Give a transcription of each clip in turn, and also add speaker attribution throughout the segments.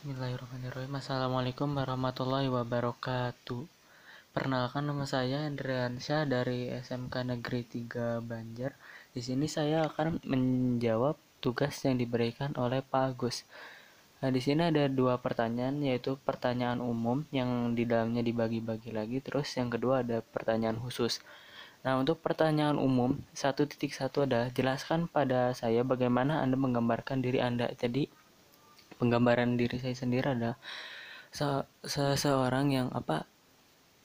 Speaker 1: Bismillahirrahmanirrahim Assalamualaikum warahmatullahi wabarakatuh Perkenalkan nama saya Andriansyah dari SMK Negeri 3 Banjar di sini saya akan menjawab tugas yang diberikan oleh Pak Agus Nah, di sini ada dua pertanyaan, yaitu pertanyaan umum yang di dalamnya dibagi-bagi lagi, terus yang kedua ada pertanyaan khusus. Nah, untuk pertanyaan umum, satu titik satu adalah jelaskan pada saya bagaimana Anda menggambarkan diri Anda. Jadi, penggambaran diri saya sendiri adalah se seseorang yang apa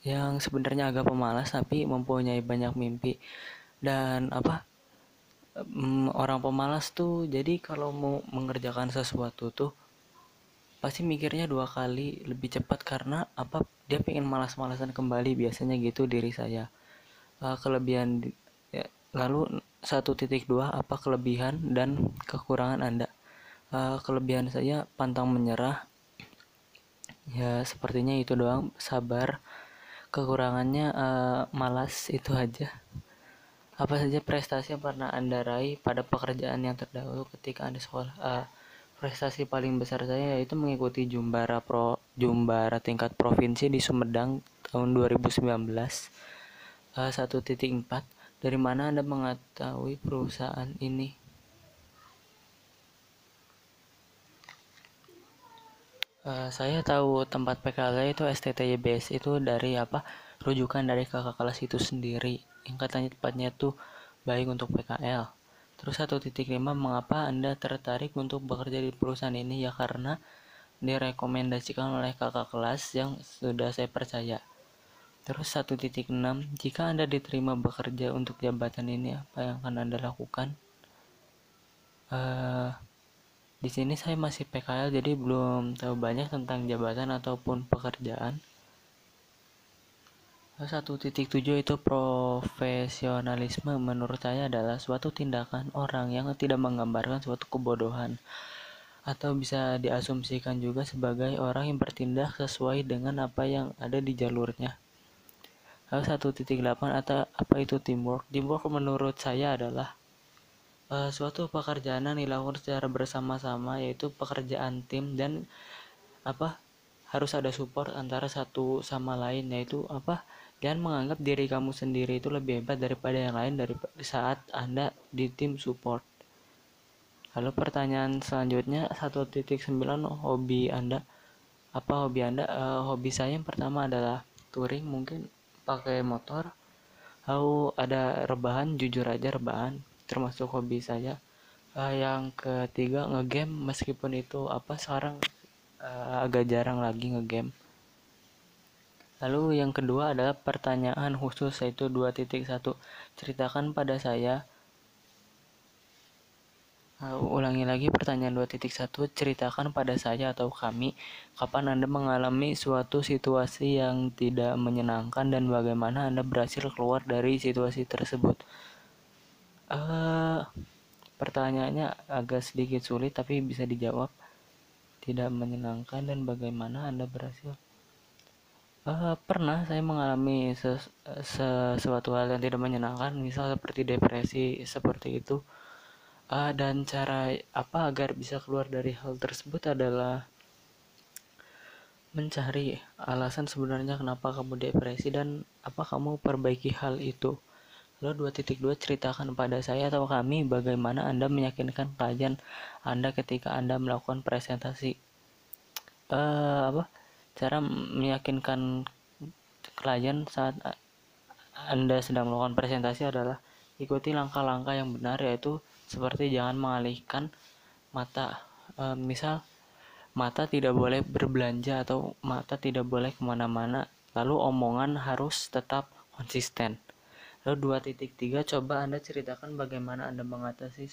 Speaker 1: yang sebenarnya agak pemalas tapi mempunyai banyak mimpi. Dan apa mm, orang pemalas tuh jadi kalau mau mengerjakan sesuatu tuh pasti mikirnya dua kali lebih cepat karena apa dia pengen malas-malasan kembali biasanya gitu diri saya. Uh, kelebihan ya, lalu satu titik dua apa kelebihan dan kekurangan anda uh, kelebihan saya pantang menyerah. Ya sepertinya itu doang. Sabar. Kekurangannya uh, malas itu aja. Apa saja prestasi yang pernah anda raih pada pekerjaan yang terdahulu ketika anda sekolah? Uh, prestasi paling besar saya yaitu mengikuti Jumbara Pro Jumbara tingkat provinsi di Sumedang tahun 2019 uh, 1.4 dari mana Anda mengetahui perusahaan ini Uh, saya tahu tempat PKL itu STTYBS itu dari apa rujukan dari kakak kelas itu sendiri yang katanya tempatnya tuh baik untuk PKL. Terus 1.5 mengapa Anda tertarik untuk bekerja di perusahaan ini ya karena direkomendasikan oleh kakak kelas yang sudah saya percaya. Terus 1.6 jika Anda diterima bekerja untuk jabatan ini apa yang akan Anda lakukan? Uh, di sini saya masih PKL jadi belum tahu banyak tentang jabatan ataupun pekerjaan. 1.7 itu profesionalisme menurut saya adalah suatu tindakan orang yang tidak menggambarkan suatu kebodohan atau bisa diasumsikan juga sebagai orang yang bertindak sesuai dengan apa yang ada di jalurnya. Lalu 1.8 atau apa itu teamwork? Teamwork menurut saya adalah uh, suatu pekerjaan yang dilakukan secara bersama-sama yaitu pekerjaan tim dan apa harus ada support antara satu sama lain yaitu apa jangan menganggap diri kamu sendiri itu lebih hebat daripada yang lain dari saat anda di tim support. Lalu pertanyaan selanjutnya 1.9 hobi anda apa hobi anda? Uh, hobi saya yang pertama adalah touring mungkin pakai motor. Lalu ada rebahan jujur aja rebahan termasuk hobi saya. Uh, yang ketiga ngegame. Meskipun itu apa sekarang uh, agak jarang lagi ngegame. Lalu yang kedua adalah pertanyaan khusus yaitu 2.1 ceritakan pada saya. Uh, ulangi lagi pertanyaan 2.1 ceritakan pada saya atau kami kapan Anda mengalami suatu situasi yang tidak menyenangkan dan bagaimana Anda berhasil keluar dari situasi tersebut. Uh, pertanyaannya agak sedikit sulit tapi bisa dijawab. Tidak menyenangkan dan bagaimana Anda berhasil? Uh, pernah saya mengalami ses sesuatu hal yang tidak menyenangkan, misal seperti depresi seperti itu. Uh, dan cara apa agar bisa keluar dari hal tersebut adalah mencari alasan sebenarnya kenapa kamu depresi dan apa kamu perbaiki hal itu. Lalu 2.2 ceritakan pada saya atau kami bagaimana Anda meyakinkan klien Anda ketika Anda melakukan presentasi. Uh, apa? Cara meyakinkan klien saat Anda sedang melakukan presentasi adalah ikuti langkah-langkah yang benar yaitu seperti jangan mengalihkan mata. Uh, misal mata tidak boleh berbelanja atau mata tidak boleh ke mana-mana. Lalu omongan harus tetap konsisten. Lalu 2.3 coba Anda ceritakan bagaimana Anda mengatasi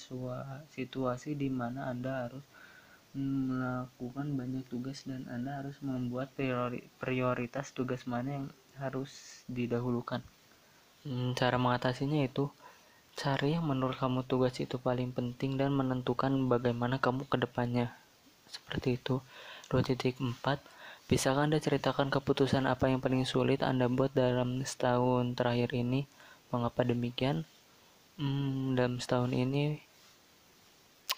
Speaker 1: situasi di mana Anda harus melakukan banyak tugas dan Anda harus membuat priori, prioritas tugas mana yang harus didahulukan. Hmm, cara mengatasinya itu cari yang menurut kamu tugas itu paling penting dan menentukan bagaimana kamu ke depannya. Seperti itu. 2.4 Bisakah Anda ceritakan keputusan apa yang paling sulit Anda buat dalam setahun terakhir ini? Mengapa demikian? Hmm, dalam setahun ini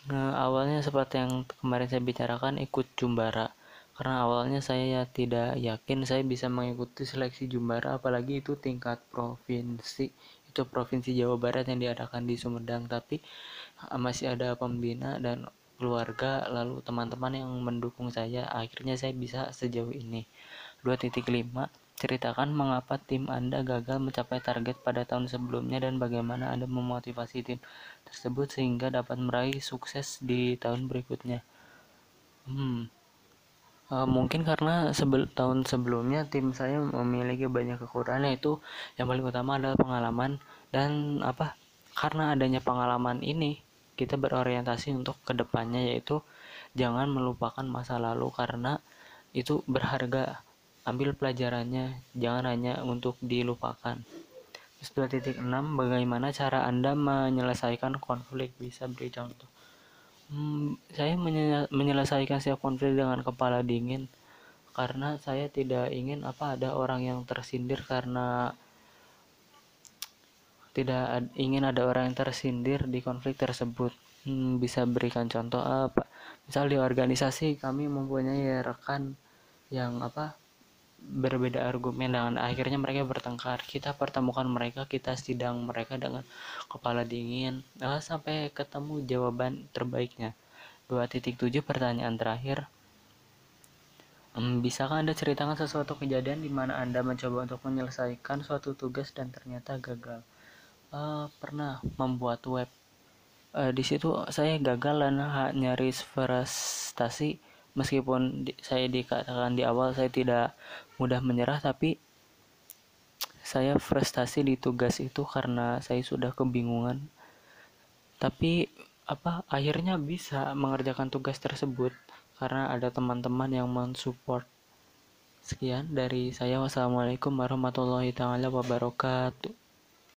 Speaker 1: nah, awalnya seperti yang kemarin saya bicarakan ikut Jumbara. karena awalnya saya tidak yakin saya bisa mengikuti seleksi Jumbara apalagi itu tingkat provinsi itu provinsi Jawa Barat yang diadakan di Sumedang tapi eh, masih ada pembina dan keluarga lalu teman-teman yang mendukung saya akhirnya saya bisa sejauh ini 2.5 ceritakan mengapa tim Anda gagal mencapai target pada tahun sebelumnya dan bagaimana Anda memotivasi tim tersebut sehingga dapat meraih sukses di tahun berikutnya? Hmm Uh, mungkin karena sebel tahun sebelumnya tim saya memiliki banyak kekurangan yaitu yang paling utama adalah pengalaman dan apa karena adanya pengalaman ini kita berorientasi untuk ke depannya yaitu jangan melupakan masa lalu karena itu berharga ambil pelajarannya jangan hanya untuk dilupakan 2.6 bagaimana cara anda menyelesaikan konflik bisa beri contoh Hmm, saya menyelesaikan setiap konflik dengan kepala dingin karena saya tidak ingin apa ada orang yang tersindir karena tidak ingin ada orang yang tersindir di konflik tersebut. Hmm, bisa berikan contoh apa? Misal di organisasi kami mempunyai rekan yang apa berbeda argumen dan akhirnya mereka bertengkar. Kita pertemukan mereka kita sidang mereka dengan kepala dingin. Nah, sampai ketemu jawaban terbaiknya. 2.7 pertanyaan terakhir. Hmm, bisakah anda ceritakan sesuatu kejadian di mana anda mencoba untuk menyelesaikan suatu tugas dan ternyata gagal? Uh, pernah membuat web. Uh, di situ saya gagal dan nyaris frustasi meskipun di, saya dikatakan di awal saya tidak mudah menyerah tapi saya frustasi di tugas itu karena saya sudah kebingungan. Tapi apa akhirnya bisa mengerjakan tugas tersebut karena ada teman-teman yang mensupport. Sekian dari saya. Wassalamualaikum warahmatullahi taala wabarakatuh